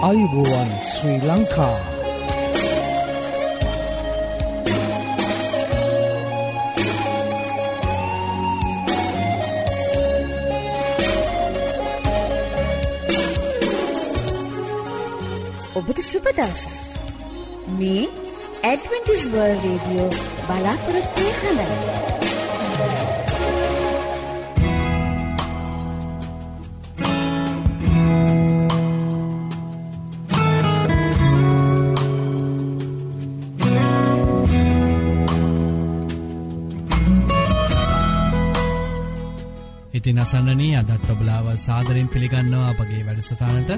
අයිබෝවන් ශ්‍රී ලංකා ඔබට සුපදවස මේ ඇඩවෙන්ටිස් වර්ල් රේඩියෝ බලාපොරොත්වය හඬයි ඉතින් අසන්නනී අදත් ඔබලාව සාදරෙන් පිළිගන්නවා අපගේ වැඩසටානට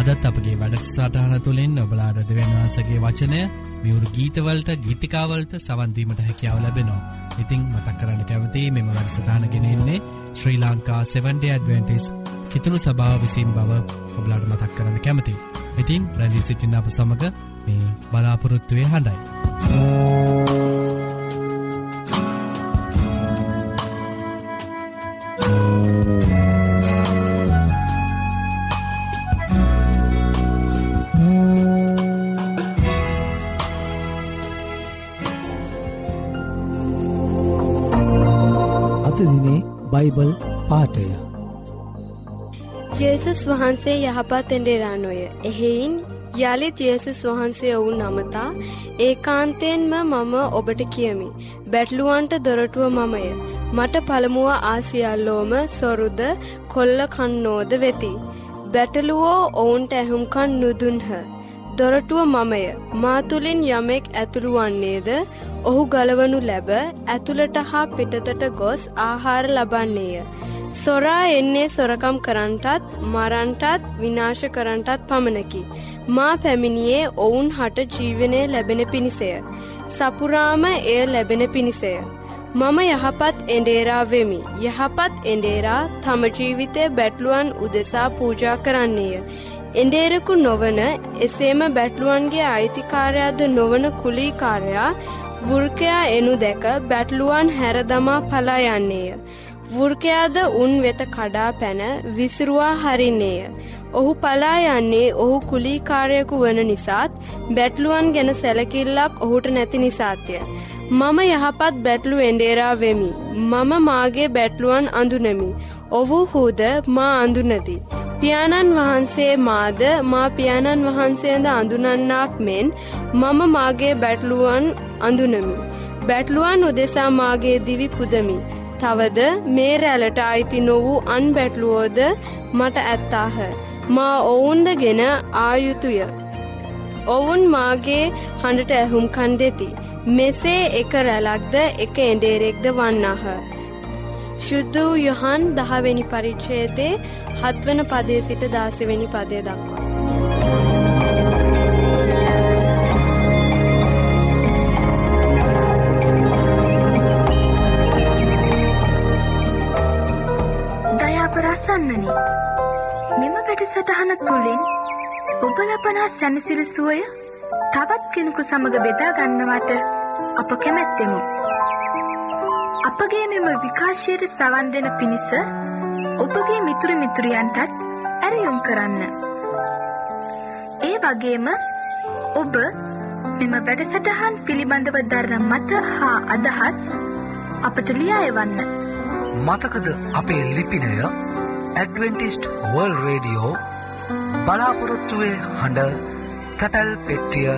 අදත් අපගේ වැඩසටහන තුළින් ඔබලාඩ දෙවන්වහන්සගේ වචනය මියවරු ගීතවලට ගීතිකාවලට සවන්දීමට හැකියාව ලැබෙනවා. ඉතිං මතක් කරන්න කැවති මෙම වැඩසටානගෙනෙන්නේ ශ්‍රී ලංකා 70 ඇඩවෙන්ටිස් කිතුුණු සභාව විසින් බව ඔබලාට මතක් කරන්න කැමති. ඉතින් ප්‍රැදිී සිටින්න අප සමඟ මේ බලාපොරොත්තුවය හඬයි. අතදිනේ බයිබල් පාටය ජේසුස් වහන්සේ යහපත් එඩෙරානොය එහෙයින් යළිත් ජේසුස් වහන්සේ ඔවුන් නමතා ඒකාන්තයෙන්ම මම ඔබට කියමි. බැටලුවන්ට දොරටුව මමය. මට පළමුුව ආසියල්ලෝම සොරුද කොල්ල කන්නෝද වෙති. බැටලුවෝ ඔවුන්ට ඇහුම්කන් නුදුන්හ. දොරටුව මමය මාතුලින් යමෙක් ඇතුළු වන්නේද ඔහු ගලවනු ලැබ ඇතුළට හා පිටතට ගොස් ආහාර ලබන්නේය. සොරා එන්නේ සොරකම් කරන්ටත් මරන්ටත් විනාශ කරන්ටත් පමණකි. මා පැමිණියේ ඔවුන් හට ජීවනය ලැබෙන පිණිසය. සපුරාම එය ලැබෙන පිණිසය. මම යහපත් එඩේරා වෙමි. යහපත් එඩේරා තම ජීවිතය බැටලුවන් උදෙසා පූජා කරන්නේය. එඩේරකු නොවන එසේම බැටලුවන්ගේ අයිතිකාරයාද නොවන කුලීකාරයා වෘර්කයා එනු දැක බැටලුවන් හැරදමා පලා යන්නේය. වෘර්කයාද උන් වෙත කඩා පැන විසිරුවා හරින්නේය. ඔහු පලා යන්නේ ඔහු කුලීකාරයකු වන නිසාත් බැටලුවන් ගැන සැලකිල්ලක් ඔහුට නැති නිසාත්ය. මම යහපත් බැටලු එන්ඩේරා වෙමි. මම මාගේ බැටලුවන් අඳුනමි. ඔහු හූද මා අඳුනති. පියාණන් වහන්සේ මාද මා පියාණන් වහන්සේද අඳුනන්නාක් මෙන් මම මාගේ බැටලුවන් අඳුනමි. බැටලුවන් උදෙසා මාගේ දිවි පුදමි. තවද මේ රැලට අයිති නොවූ අන් බැටලුවෝද මට ඇත්තාහ. මා ඔවුන්දගෙන ආයුතුය. ඔවුන් මාගේ හඬට ඇහුම්කන් දෙති. මෙසේ එක රැලක්ද එක එඩේරෙක්ද වන්නාහ. ශුද්ධ වූ යොහන් දහවෙනි පරිච්ෂයතේ හත්වන පදේ සිට දාසවෙනි පදය දක්වා. දයාපරාසන්නනි මෙම වැඩසටහන තුළින් ඔබ ලබනා සැනසිරි සුවය තවත් කෙනෙකු සමඟ බෙදා ගන්නවට අප කැමැත්තෙමු. අපගේ මෙම විකාශයට සවන් දෙන පිණිස ඔබගේ මිතුරු මිතුරියන්ටත් ඇරයුම් කරන්න. ඒ වගේම ඔබ මෙම වැඩසටහන් පිළිබඳව දරන මත හා අදහස් අපට ලියා එවන්න. මතකද අපේ ලිපිනය ඇඩවෙන්ටිස්ට් වර්ල් රේඩියෝ බලාපොරොත්තුවේ හඬ තැපැල් පෙට්ටිය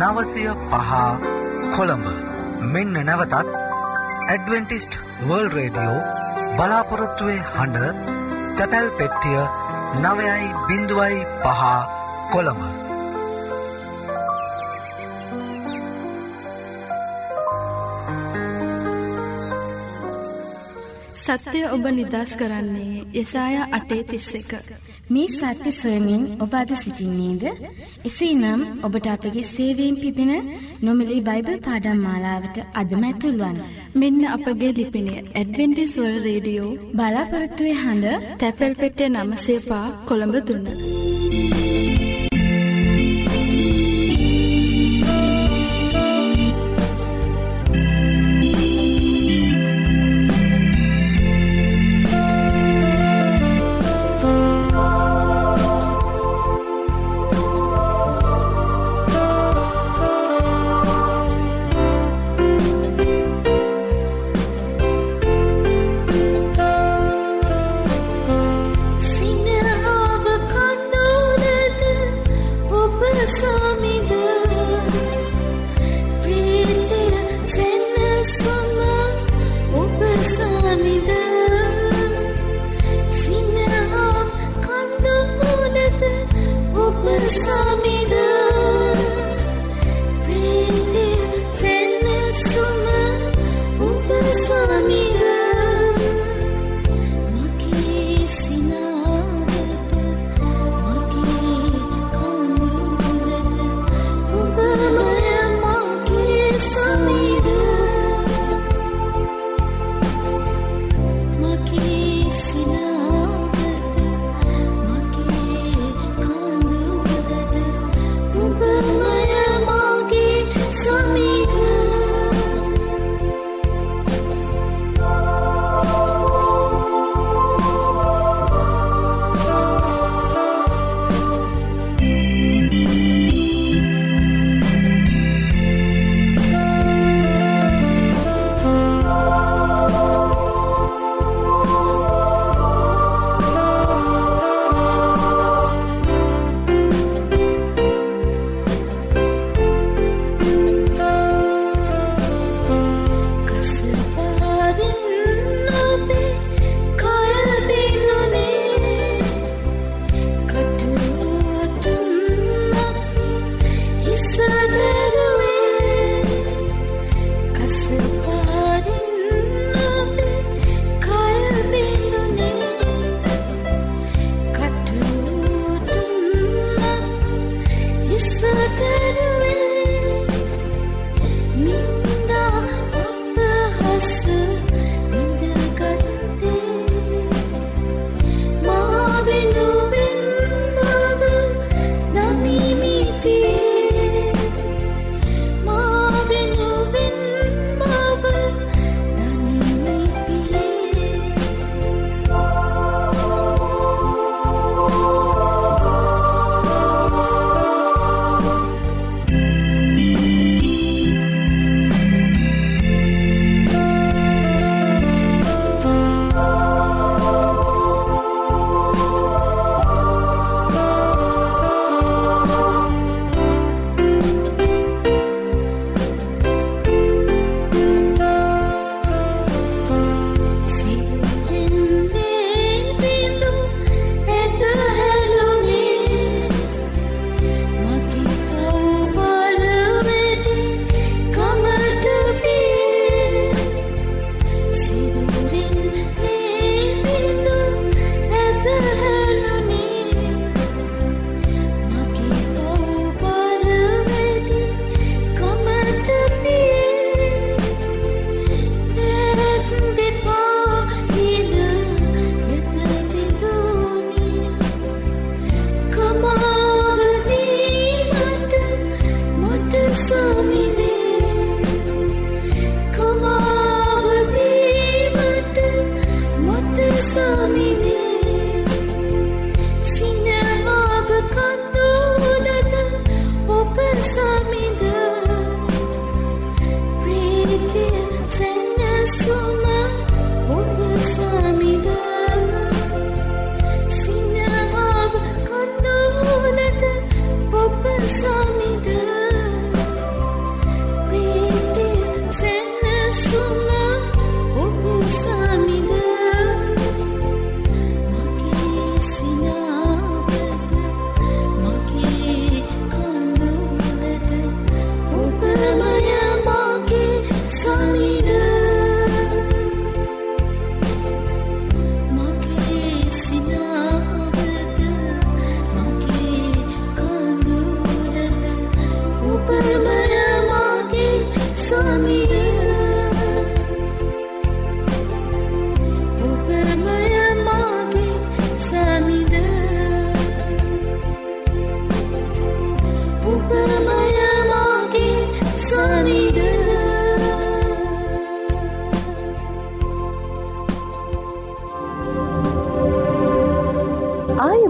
නවසය පහ කොළඹ මෙන්න නැවතත් ඇඩවෙන්ටිස්ට් වර්ල් රේඩියෝ බලාපොරොත්තුවේ හඬ තැපැල් පෙට්ටිය නවයයි බිඳුවයි පහ කොළඹ සත්‍යය ඔබ නිදස් කරන්නේ යසාය අටේ තිස්ස එක. මේ සත්‍ය සොයමින් ඔබ අද සිසිින්නේද. එසේ නම් ඔබට අපගේ සේවීම් පිදින නොමිලි බයිබල් පාඩම් මාලාවට අදම ඇතුල්වන්. මෙන්න අපගේ ලිපිනය ඇඩවෙන්ටිස්වල් රේඩියෝ බලාපොරත්තුවේ හඬ තැපැල් පෙටේ නමසේපා කොළඹ දුන්න.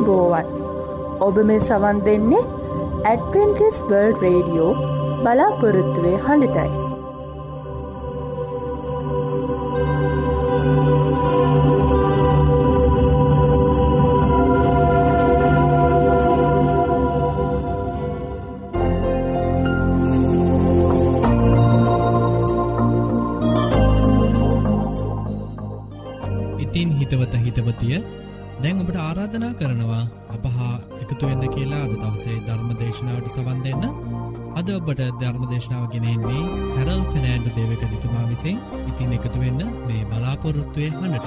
රෝවන් ඔබ මේ සවන් දෙන්නේ ඇඩවෙන්ටිස් වර්ල්ඩ් රේඩියෝ බලාපොරොත්තුවේ හඬටයි. ආරාධනා කරනවා අපහා එකතුවෙන්න කියලා අද තවසේ ධර්ම දේශනාවට සවන් දෙන්න අද ඔබට ධර්ම දේශනාව ගෙනෙන්නේ හැරල් ෆෙනෑන්ඩ දේවක දිතුමා විසින් ඉතින් එකතුවෙන්න මේ බලාපොරොත්තුවය හනට.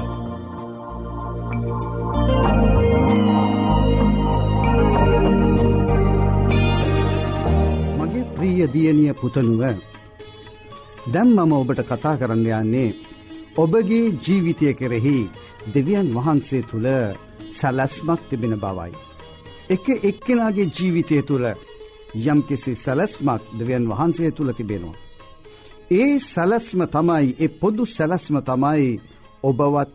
මගේ ප්‍රීය දියණිය පුතනුව දැම් මම ඔබට කතා කරන්න යන්නේ ඔබගේ ජීවිතය කෙරෙහි දෙවියන් වහන්සේ තුළ සැලැස්මක් තිබෙන බවයි. එක එක්කෙනගේ ජීවිතය තුළ යම් කිසි සැලැස්මක් දෙවියන් වහන්සේ තුළ තිබෙනවා. ඒ සැලැස්ම තමයි ඒ පොදු සැලැස්ම තමයි ඔබවත්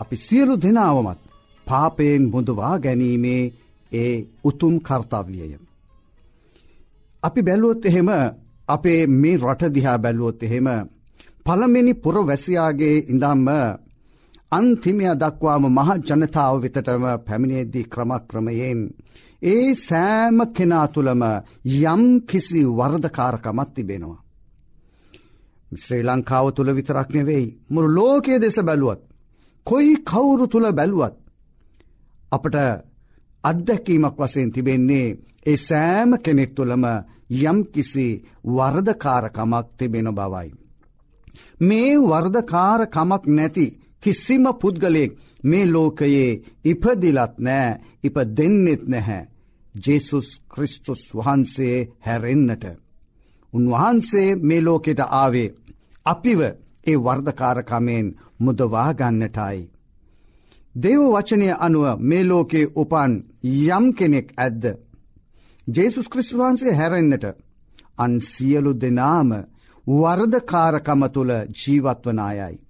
අපි සියලු දෙනාවමත් පාපයෙන් මුදවා ගැනීමේ ඒ උතුම් කර්තාවියය. අපි බැලුවොත් එහෙම අපේ මේ රටදිහා බැලුවොත් එහෙම පළමිනි පුරවැසියාගේ ඉඳම්ම අන්තිමය දක්වාම මහ ජනතාව වෙතටම පැමිණේදී ක්‍රමක්‍රමයෙන්. ඒ සෑම කෙනා තුළම යම් කිසි වර්ධකාරකමත් තිබෙනවා. ශ්‍රී ලංකාව තුළ විතරක් නෙවෙයි මුරු ලෝකයේ දෙස බැලුවත්. කොයි කවුරු තුළ බැලුවත්. අපට අත්දැකීමක් වසයෙන් තිබෙන්නේ ඒ සෑම කෙනෙක් තුළම යම් කිසි වර්ධකාරකමක් තිබෙන බවයි. මේ වර්ධකාරකමක් නැති කිසිම පුද්ගලයෙක් මේ ලෝකයේ ඉපදිලත් නෑ ඉප දෙන්නෙත් නැහැ. ජෙසුස් කෘස්තුස් වහන්සේ හැරෙන්න්නට. උන්වහන්සේ මේ ලෝකෙට ආවේ. අපිව ඒ වර්ධකාරකමයෙන් මුදවාගන්නටයි. දෙව වචනය අනුව මේ ලෝකේ උපන් යම් කෙනෙක් ඇද්ද. ජේසුස් ක්‍රිස්තුවහන්සේ හැරෙන්න්නට අන් සියලු දෙනාම වර්ධකාරකම තුළ ජීවත්වනායයි.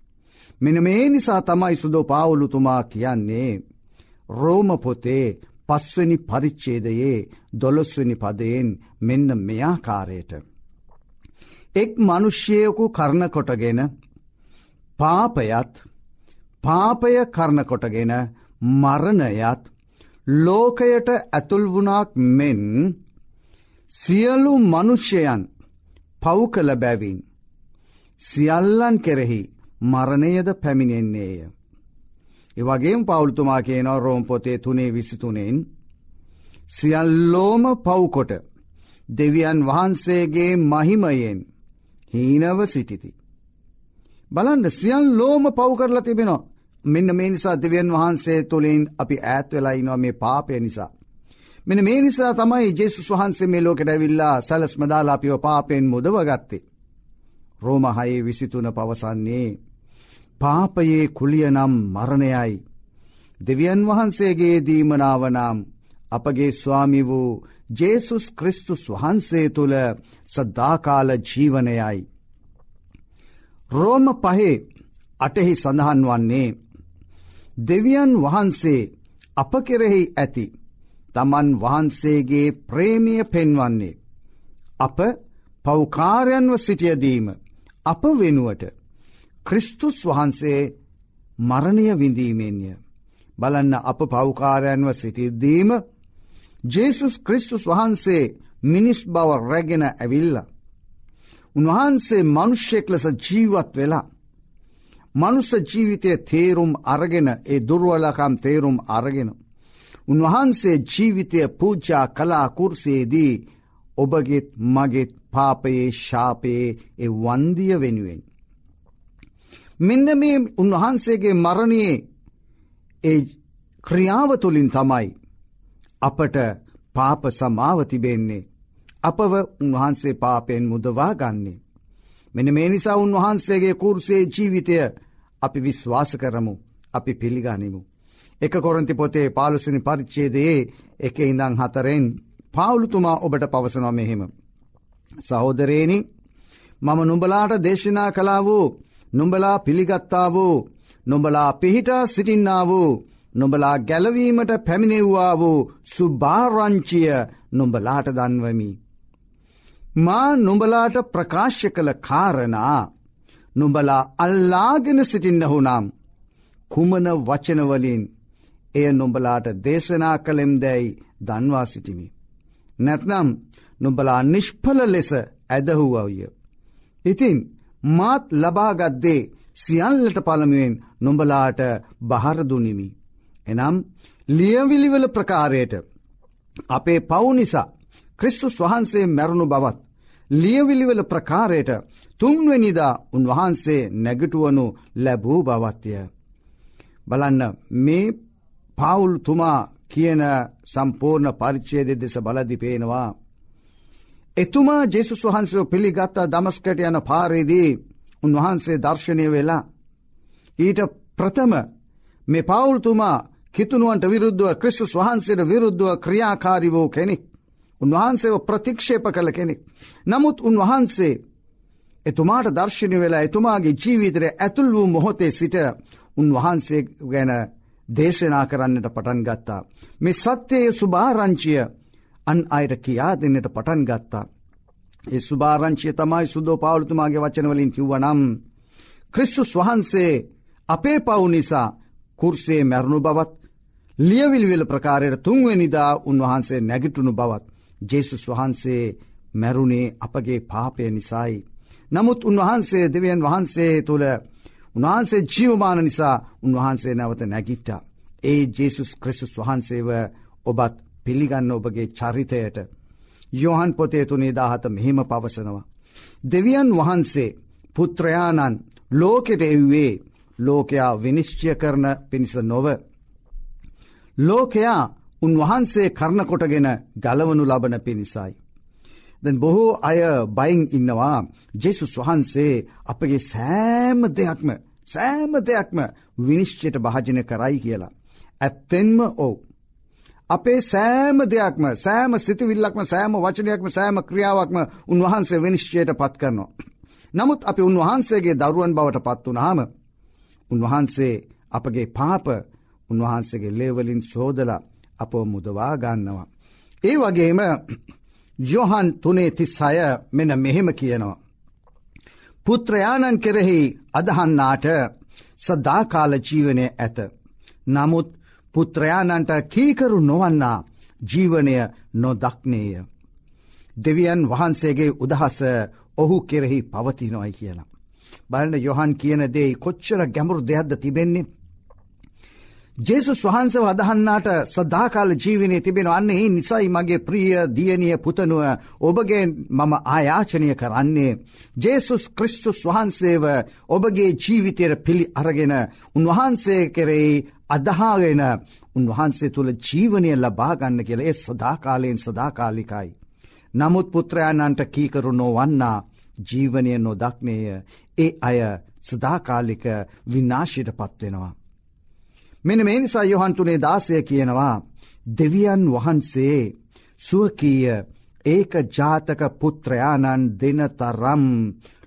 මෙන මේ නිසා තමයි සුදෝ පාවුලුතුමා කියන්නේ රෝම පොතේ පස්වනි පරිච්චේදයේ දොළොස්වනි පදයෙන් මෙන්න මෙයාකාරයට. එක් මනුෂ්‍යයකු කරනකොටගෙන පාපයත් පාපය කරනකොටගෙන මරණයත් ලෝකයට ඇතුල්වුණක් මෙන් සියලු මනුෂ්‍යයන් පව් කළ බැවින් සියල්ලන් කෙරෙහි මරණයද පැමිණෙන්නේය. ඒවගේම් පවුල්තුමා කියනව රෝම් පොතේ තුනේ විසිතුනෙන් සියල්ලෝම පව්කොට දෙවියන් වහන්සේගේ මහිමයෙන් හීනව සිටිති. බලන්ඩ සියල් ලෝම පව් කරලා තිබෙනවා මෙන්න මේ නිසා දෙවියන් වහන්සේ තුළින් අපි ඈත් වෙලා ඉනවා මේ පාපය නිසා. මෙන මේ නිසා තමයි ජෙසුස් වහන්සේ මේ ලෝකට ඇවිල්ලා සැලස් මදාලාපිව පාපයෙන් මුදවගත්තේ. රෝමහයේ විසිතුන පවසන්නේ පාපයේ කුලියනම් මරණයයි. දෙවියන් වහන්සේගේ දීමනාවනම් අපගේ ස්වාමි වූ ජේසුස් ක්‍රිස්තුස් වහන්සේ තුළ සද්ධාකාල ජීවනයයි. රෝම පහේ අටෙහි සඳහන් වන්නේ දෙවියන් වහන්සේ අප කෙරෙහි ඇති තමන් වහන්සේගේ ප්‍රේමිය පෙන්වන්නේ. අප පෞකාරයන්ව සිටියදීම අප වෙනුවට ක්‍රිස්තුස් වහන්සේ මරණය විඳීමෙන්ය. බලන්න අප පෞකාරයන්ව සිටිද්දීම ජේසුස් ක්‍රිස්තුස් වහන්සේ මිනිස් බව රැගෙන ඇවිල්ල. උන්වහන්සේ මනුෂ්‍යෙක් ලෙස ජීවත් වෙලා. මනුස්ස ජීවිතය තේරුම් අරගෙන ඒ දුර්වලකම් තේරුම් අරගෙන. උන්වහන්සේ ජීවිතය පූජා කලා කුර්සේදී ඔබගෙත් මගෙත් පාපයේ ශාපයේ එ වන්දිය වෙනුවෙන්. මෙන්න මේ උන්වහන්සේගේ මරණයේ ඒ ක්‍රියාව තුළින් තමයි අපට පාප සමාව තිබෙන්නේ. අපව උන්වහන්සේ පාපයෙන් මුදවා ගන්නේ. මෙන මේ නිසා උන්වහන්සේගේ කුර්සේ ජීවිතය අපි විශ්වාස කරමු අපි පිළිගනිමු. එක කොරන්ති පොතේ පාලුසිනි පරිච්චේදයේ එක ඉඳං හතරෙන් පාවුලුතුමා ඔබට පවසනො මෙහෙම. සහෝදරේනි මම නුඹලාට දේශනා කලා වූ නුඹලා පිළිගත්තා වූ නොඹලා පිහිට සිටින්නා වූ නොබලා ගැලවීමට පැමිණෙව්වා වූ සුභාරංචිය නොඹලාට දන්වමි. මා නුඹලාට ප්‍රකාශ කළ කාරණා නුඹලා අල්ලාගෙන සිටින්න හුනම් කුමන වචනවලින් එය නොඹලාට දේශනා කළෙම් දැයි දන්වා සිටිමි. නැත්නම් නුඹලා නිෂ්පල ලෙස ඇදහුවවිය. ඉතින් මාත් ලබාගත්දේ සියල්ලට පළමුුවෙන් නොඹලාට බහරදුනිමි. එනම් ලියවිලිවල ප්‍රකාරයට අපේ පවු නිසා ක්‍රිස්තුස් වහන්සේ මැරුණු බවත් ලියවිලිවල ප්‍රකාරයට තුන්වනිදා උන්වහන්සේ නැගටුවනු ලැබූ බවත්ය. බලන්න මේ පවුල් තුමා කියන සම්පූර්ණ පරිච්චේද දෙස බලදි පේනවා. එතුමා ජෙසුස් වහන්සෝ පිළිගත්තා දමස්කට යන පාරේදී උන්වහන්සේ දර්ශනය වෙලා. ඊට ප්‍රථම මේ පවුල්තුමා කිතුනුවන්ට විරුද්ධව ක්‍රිස්තුස් වහන්සේට විරුද්ධව ක්‍රියාකාරි වූ කෙනෙක්. උන්වහන්සේව ප්‍රතික්ෂේප කළ කෙනෙක්. නමුත් උන්වහන්සේ එතුමාට දර්ශනය වෙලා එතුමාගේ ජීවිතරය ඇතුල් වූ මොහොතේ සිට උන්වහන්සේ ගැන දේශනා කරන්නට පටන් ගත්තා. මේ සත්‍යයේ සුභාරංචිය අන් අයට කියා දෙන්නට පටන් ගත්තා. ඒ සුභාරංචිය තමයි සුදෝ පවුලතුමාගේ වචනවලින් කිව්වනම්. ක්‍රිස්තුස් වහන්සේ අපේ පවු නිසා කුර්සේ මැරුණු බවත් ලියවිල්විල ප්‍රකාරයට තුන්වෙනිදා උන්වහන්සේ නැගිටුණු බවත් ජේසුස් වහන්සේ මැරුණේ අපගේ පාපය නිසායි. නමුත් උන්වහන්සේ දෙවියන් වහන්සේ තුළ උන්වහන්සේ ජීවමාන නිසා උන්වහන්සේ නැවත නැගිට්ට. ඒ ජේසුස් ක්‍රිස්තුස් වහන්සේව ඔබත් පිළිගන්න ඔබගේ චරිතයට. යොහන් පොතේ තුනේ දාහත මෙහෙම පවසනවා. දෙවියන් වහන්සේ පුත්‍රයාණන් ලෝකෙට එව්වේ ලෝකයා විනිශ්චය කරන පිණිස නොව. ලෝකයා උන්වහන්සේ කරනකොටගෙන ගලවනු ලබන පිණිසයි. දැන් බොහෝ අය බයින් ඉන්නවා ජෙසුස් වහන්සේ අපගේ සෑම දෙයක්ම සෑම දෙයක්ම විනිශ්චයට භාජනය කරයි කියලා. ඇත්තෙන්ම ඕ. අපේ සෑම දෙයක්ම සෑම සිතිවිල්ලක්ම සෑම වචනයක්ම සෑම ක්‍රියාවක්ම උන්වහන්සේ විනිශ්චයට පත් කරනවා. නමුත් අපි උන්වහන්සේගේ දරුවන් බවට පත් වනහම උන්වහන්සේ අපගේ පාප උන්වහන්සේගේ ලේවලින් සෝදල අපෝ මුදවා ගන්නවා. ඒ වගේම යොහන් තුනේ තිස්සය මෙන මෙහෙම කියනවා. පුත්‍රයාණන් කෙරෙහි අදහන්නාට සදාකාල ජීවනය ඇත. නමුත් පුත්‍රයාණන්ට කීකරු නොවන්නා ජීවනය නොදක්නේය. දෙවියන් වහන්සේගේ උදහස ඔහු කෙරෙහි පවති නොයි කියලා. බලන්න යොහන් කියන දේ කොච්චර ගැඹුරු දෙයක්ද තිබෙන්නේ. ජේසුස් වහන්සව අදහන්නාට සදාකාල ජීවනය තිබෙන අන්නේ නිසයි මගේ ප්‍රිය දියනිය පුතනුව ඔබගේ මම ආයාචනය කරන්නේ. ජේසුස් ක්‍රිස්තුස් වහන්සේව ඔබගේ ජීවිතයට පිළි අරගෙන උන්වහන්සේ කෙරෙයි අදහාගෙන උන්වහන්සේ තුළ ජීවනය ලබාගන්න කියල ඒ සදාකාලයෙන් සදාකාලිකයි. නමුත් පුත්‍රයාණන්ට කීකරු නොවන්නා ජීවනය නොදක්නේය ඒ අය සදාකාලික විනාශයට පත්වෙනවා. මෙන මේ නිසා යොහන්තුනේ දාසය කියනවා දෙවියන් වහන්සේ සුවකීය ඒක ජාතක පුත්‍රයාණන් දෙන තරම්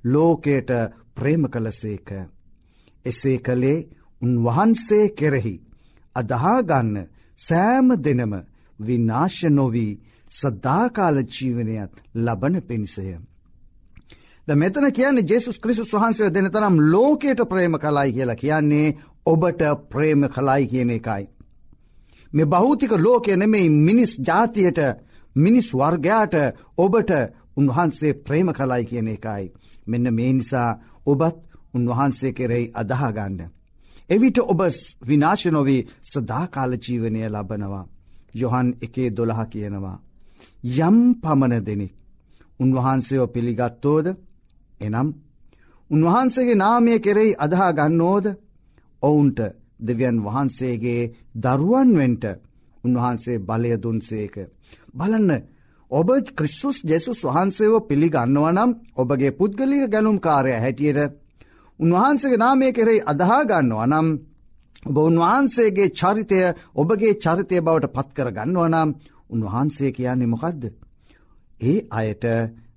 ලෝකයට ප්‍රේම කළසේක. එසේ කළේ උන්වහන්සේ කෙරෙහි අදහාගන්න සෑම දෙනම විනාශ නොවී සදාකාල ජීවනයත් ලබන පිණිසය. ද මෙතන කියන්නේ ජෙසුස් ක්‍රිසුස් වහන්සේ දෙන තරම් ලෝකයට ප්‍රේම කලායි කියලා කියන්නේ ඔබට ප්‍රේම කලායි කියන එකයි. මේ බෞතික ලෝකය නෙමෙයි මිනිස් ජාතියට මිනිස් වර්ගයාට ඔබට උන්වහන්සේ ප්‍රේම කලායි කියන එකයි. මෙන්න මේ නිසා ඔබත් උන්වහන්සේ කෙරෙයි අදහාගන්න. එවිට ඔබ විනාශනොවී සදාකාල ජීවනය ලබනවා. යොහන් එකේ දොළහ කියනවා. යම් පමණ දෙනෙක්. උන්වහන්සේෝ පිළිගත්තෝද එනම් උන්වහන්සේගේ නාමය කෙරෙයි අදහා ගන්නෝද ඔවුන්ට දෙවියන් වහන්සේගේ දරුවන්වෙන්ට උන්වහන්සේ බලය දුන්සේක. බලන්න ඔබ ක්‍රිස්සුස් ජෙසුස් වහන්සේව පිළිගන්නවනම් ඔබගේ පුද්ගලික ගැනුම් කාරය හැටියට උන්වහන්සේගේ නාමය කෙරෙහි අදහා ගන්නවා නම් ඔබ උන්වහන්සේගේ චරිතය ඔබගේ චරිතය බවට පත්කර ගන්නවනම් උන්වහන්සේ කියන්නේ මොකක්ද. ඒ අයට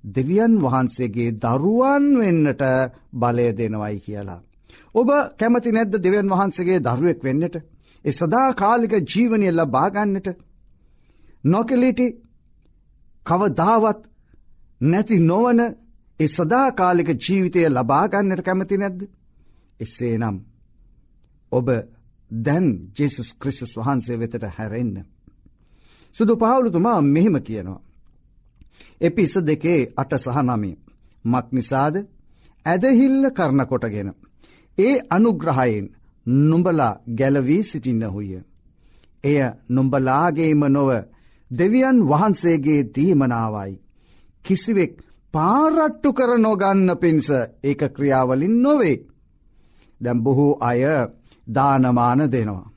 දෙවියන් වහන්සේගේ දරුවන් වෙන්නට බලය දෙනවයි කියලා. ඔබ කැමති නැද්ද දෙවන් වහන්සේගේ දරුවෙක් වෙන්නට. ඒ සදාකාලික ජීවනය ලබාගන්නට නොකෙලිටි කවදාවත් නැති නොවන ඒ සදාකාලික ජීවිතය ලබාගන්නට කැමති නැද්ද. එසේ නම් ඔබ දැන් ජෙසුස් ක්‍රිස්තුස් වහන්සේ වෙතට හැරෙන්න. සුදු පහවුලුතුමා මෙහෙම කියනවා. එපිස දෙකේ අට සහනමේ මක් නිසාද ඇදහිල්ල කරන කොටගෙන. ඒ අනුග්‍රහයෙන් නුඹලා ගැලවී සිටින්නහුය. එය නුඹලාගේම නොව දෙවියන් වහන්සේගේ දීමනාවයි. කිසිවෙක් පාරට්ටු කර නොගන්න පින්ස ඒක ක්‍රියාවලින් නොවේ. දැම් බොහෝ අය දානමාන දෙනවා.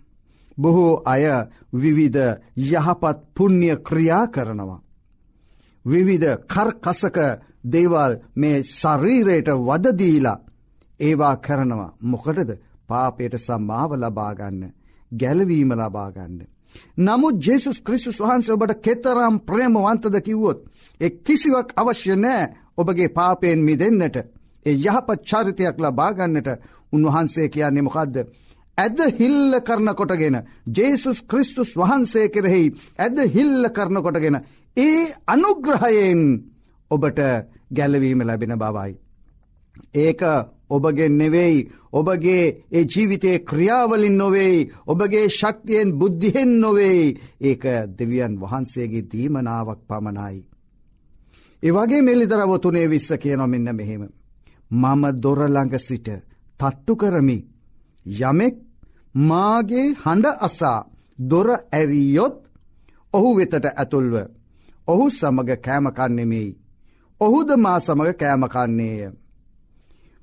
බොහෝ අය විවිධ යහපත් පුුණ්්‍ය ක්‍රියා කරනවා. විවිධ කර්කසක දේවල් මේ ශරීරයට වදදීලා ඒවා කරනවා මොකටද පාපයට සම්මාව ලබාගන්න ගැලවීම ලබාගන්න. නමුත් ජෙසුස් ක්‍රිස්තුස් වහන්සේ ඔබට කෙතරම් ප්‍රේමවන්තද කිව්වොත්. එ කිසිවක් අවශ්‍ය නෑ ඔබගේ පාපයෙන් මි දෙන්නට. ඒ යහපත් චරිතයක් ලබාගන්නට උන්වහන්සේ කියන්නේ මොකක්ද. ඇද හිල්ල කරන කොටගෙන ජේසුස් ක්‍රිස්තුස් වහන්සේ කෙරෙහි ඇද හිල්ල කරන කොටගෙන ඒ අනුග්‍රහයෙන් ඔබට ගැලවීම ලැබෙන බවයි. ඒක ඔබගෙන් නෙවෙයි ඔබගේ ඒ ජීවිතයේ ක්‍රියාවලින් නොවෙයි ඔබගේ ශක්තියෙන් බුද්ධිහෙන් නොවෙයි ඒක දෙවියන් වහන්සේගේ දීමනාවක් පමණයි. ඒවගේ මෙල්ලිදරවතුනේ විස්ස කියනො මෙන්න මෙහෙම. මම දොරළඟ සිට තට්ටු කරමි. යමෙක් මාගේ හඬ අසා දොර ඇරියොත් ඔහු වෙතට ඇතුල්ව. ඔහු සමග කෑමකන්නෙමෙයි. ඔහුද මා සමග කෑමකන්නේය.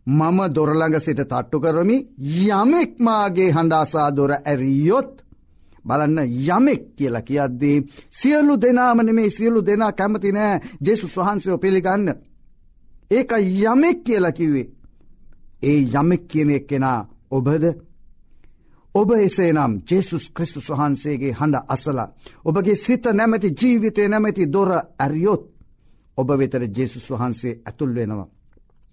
මම දොරළඟ සිට තට්ටු කරමි යමෙක්මාගේ හඬාසා දොර ඇරියොත් බලන්න යමෙක් කියලා කියද්දී සියලු දෙනාමන මේ සියලු දෙනා කැමති නෑ ජෙසුස් වහන්සයෝ පිළිගන්න. ඒක යමෙක් කියලා කිවේ. ඒ යමෙක් කියන එක් කෙනා ඔබද ඔබ එසේ නම් ජෙසුස් ක්‍රිස්තුස් වහන්සේගේ හඬ අසලා. ඔබගේ සිත නැමැති ජීවිතය නැමැති දොර ඇරියොත් ඔබ වෙතර ජෙසුස් වහන්සේ ඇතුල් වෙනවා.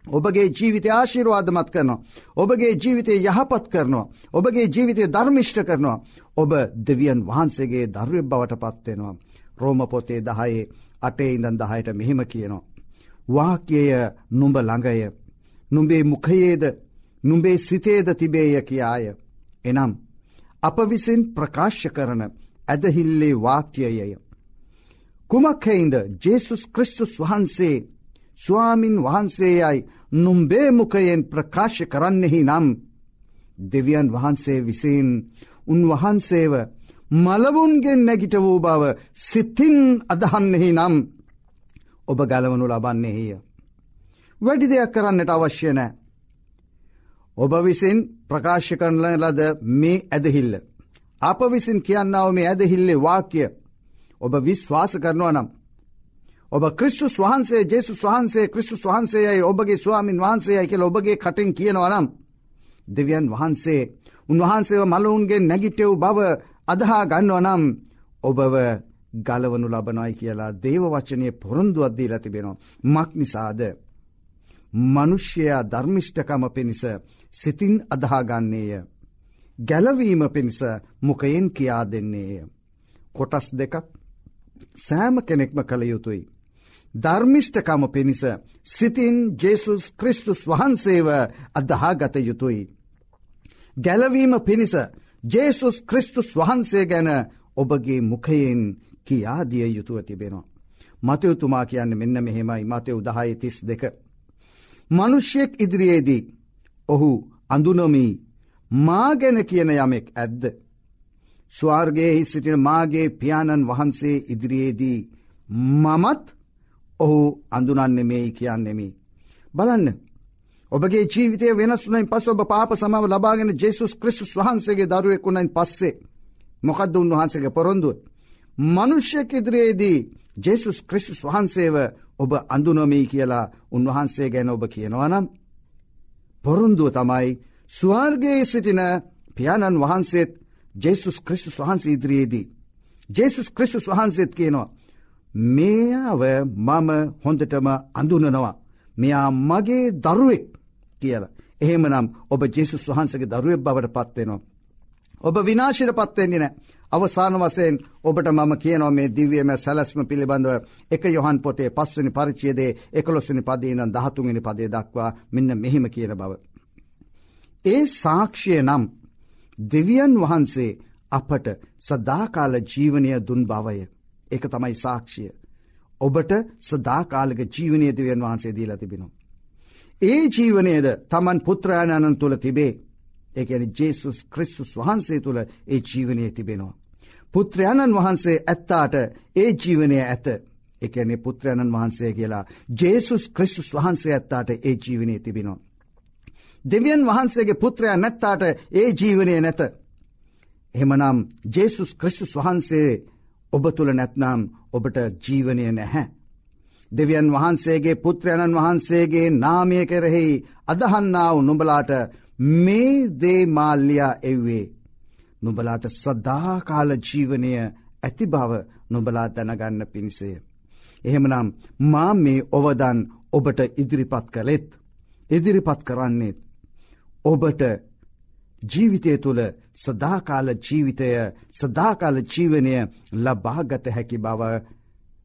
ඔබගේ ජීවිතය ආශිරවාදමත් කරනවා. ඔබගේ ජීවිතය යහපත් කරනවා. ඔබගේ ජීවිතය ධර්මිෂ්ට කරනවා. ඔබ දෙවියන් වහන්සේගේ දර්වය බවට පත්වෙනවා. රෝමපොතේ දහයේ අටේ ඉඳන් දහයට මෙහෙම කියනවා. වාක්‍යය නුඹ ළඟය. නුඹේ මුඛයේද නුඹේ සිතේද තිබේය කියාය. එනම් අප විසින් ප්‍රකාශ්‍ය කරන ඇදහිල්ලේ වාක්‍යයය. කුමක්හෙයින්ද ජේසුස් ක්‍රිස්තුස් වහන්සේ ස්වාමින් වහන්සේයයි නුම්බේමුකයෙන් ප්‍රකාශ කරන්නෙහි නම් දෙවියන් වහන්සේ විසින් උන්වහන්සේව මලවුන්ගෙන් නැගිට වූ බව සිතින් අදහන්නෙහි නම් ඔබ ගලවනු ලබන්නේහිය. වැඩි දෙයක් කරන්නට අවශ්‍ය නෑ. ඔබ විසින් ප්‍රකාශ කරන ලද මේ ඇදහිල්ල. අප විසින් කියන්නාව මේ ඇදහිල්ලේ වාක්‍ය ඔබ විශ්වාස කරනවා නම් ඔබ ක්‍රිස්තුස් වහන්සේ ජෙසුස් වහන්සේ ක්‍රිස්තුස් වහන්සේයයි ඔබගේ ස්වාමින් වහන්සේයයි කියල ඔබගේ කටින් කියනවනම්. දෙවියන් වහන්සේ උන්වහන්සේව මලවුන්ගේ නැගිටෙව් බව අදහා ගන්නව නම් ඔබව ගලවනු ලබනොයි කියලා දේව වචනය පොරොන්දු අද්දී ලතිබෙනවා. මක් නිසාද. මනුෂ්‍යයා ධර්මිෂ්ඨකම පිණිස සිතින් අදහාගන්නේය. ගැලවීම පිණිස මොකයෙන් කියා දෙන්නේය. කොටස් දෙකක් සෑම කෙනෙක්ම කළ යුතුයි. ධර්මිෂ්ඨකම පිණිස සිතින් ජෙසුස් ක්‍රිස්තුස් වහන්සේව අදහා ගත යුතුයි. ගැලවීම පිණිස ජේසුස් ක්‍රිස්තුස් වහන්සේ ගැන ඔබගේ මුඛයෙන් කියාදිය යුතුව තිබෙනවා. මතයුතුමා කියන්න මෙන්න මෙහෙමයි මතය උදහය තිස් දෙක. මනුෂ්‍යයෙක් ඉදිරියේදී ඔහු අඳුනොමී මා ගැන කියන යමෙක් ඇද්ද. ස්වාර්ගයෙහි සිටින මාගේ පියාණන් වහන්සේ ඉදිරියේදී මමත් ඔහු අඳුනන්නෙමෙයි කියන්නෙමි. බලන්න. ඔබගේ ජීවිතය වෙනස්වනයින් පස ඔබ පාප සමාව ලබාගෙන ජෙසුස් ක්‍රිස්තුස් වහන්සේගේ දරුවෙකුණයින් පස්සේ මොකක්ද උන්වහන්සේගේ පොරොන්දුව. මනුෂ්‍යක ඉදිරියේදී ජෙසුස් ක්‍රිස්තුස් වහන්සේව ඔබ අඳුනොමී කියලා උන්වහන්සේ ගැන ඔබ කියනවනම්. පොරුන්දුව තමයි ස්වාර්ගයේ සිටින පියාණන් වහන්සේත් ජෙසුස් ක්‍රිස්තුස් වහන්සේ ඉදිරියේදී. ජෙසුස් ක්‍රිස්තුස් වහන්සේත් කියනවා. මේාව මම හොඳටම අඳුනනවා. මෙයා මගේ දරුවෙක් කියලා. එහෙමනම් ඔබ ජෙසුස් වහන්සගේ දරුවෙක් බවට පත්වෙනවා. ඔබ විනාශයට පත්වෙන්නේ නෑ. අවසාන වසයෙන් ඔබට මම කියනො මේ දිවියම සැලස්ම පිළිබඳව එක යොහන් පොතේ පස්වනි පරිචියදේ එකලොස්සනි පදීන දහතුන්ගනි පදේ දක්වා මෙන්න මෙහෙම කියන බව. ඒ සාක්ෂය නම් දෙවියන් වහන්සේ අපට සදාකාල ජීවනය දුන් බවය. එක තමයි සාක්ෂිය. ඔබට සදාකාලක ජීවනය දෙවියන් වහන්සේ දීලා තිබෙනවා. ඒ ජීවනයද තමන් පුත්‍රයාණන් තුළ තිබේ. එකන ජේසුස් ක්‍රිස්සුස් වහන්සේ තුළ ඒ ජීවනය තිබෙනවා. පුත්‍රයණන් වහන්සේ ඇත්තාට ඒ ජීවනය ඇත. එකනේ පුත්‍රයණන් වහන්සේ කියලා ජේසුස් ක්‍රිස්සුස් වහන්සේ ඇත්තාට ඒ ජීවනය තිබෙනවා. දෙවියන් වහන්සේගේ පුත්‍රයා නැත්තාට ඒ ජීවනය නැත. එහමනම් ජේසුස් ක්‍රිස්තුස් වහන්සේ ඔබ තුළ නැත්නම් ඔබට ජීවනය නැහැ. දෙවියන් වහන්සේගේ පුත්‍රයණන් වහන්සේගේ නාමය කෙරෙහි අදහන්නාව නුඹලාට මේ දේමාල්ලයා එව්වේ. නුඹලාට සදාකාල ජීවනය ඇති බව නුඹලා දැනගන්න පිණිසය. එහෙමනම් මා මේ ඔවදන් ඔබට ඉදිරිපත් කළෙත්. ඉදිරිපත් කරන්නේත්. ඔබට ජීවිතය තුළ සදාකාල ජීවිතය සදාකාල ජීවනය ලබාගත හැකි බව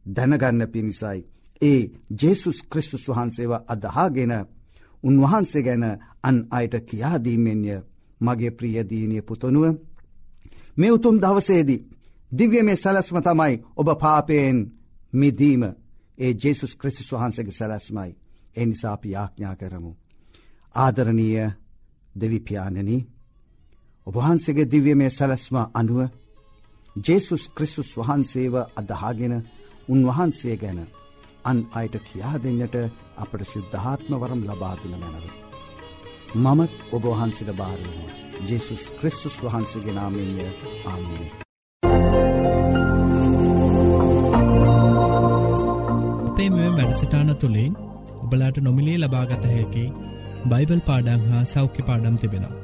දැනගන්න පිණිසයි. ඒ ජේසුස් ක්‍රිස්තුස් වහන්සේව අදහාගෙන උන්වහන්සේ ගැන අන් අයට කියාදීමෙන්ය මගේ ප්‍රියදීනය පුතනුව. මේ උතුම් දවසේදී. දිව්‍ය මේ සැලස්ම තමයි ඔබ පාපයෙන් මිදීම ඒ ජේසුස් ක්‍රිස්තුස් වහන්සගේ සැලස්මයි එනිසා අපි යාඥා කරමු. ආදරණීය දෙවිපාණනී ඔබහන්සේගේ දිව්‍ය මේ සැලස්ම අනුව ජේසුස් ක්‍රිස්තුස් වහන්සේව අදහාගෙන උන්වහන්සේ ගැන අන් අයට කියා දෙන්නට අපට ශුද්ධාත්ම වරම් ලබාදුන මැනව. මමත් ඔබවහන්සිට භාරයම ජෙසුස් ක්‍රිස්තුස් වහන්සේගේ නාමෙන්ය ආමී. අපේ මෙ වැඩසටාන තුළින් ඔබලාට නොමිලේ ලබාගත හැකි බයිබල් පාඩං හා සෞඛ්‍ය පාඩම් තිබෙනවා.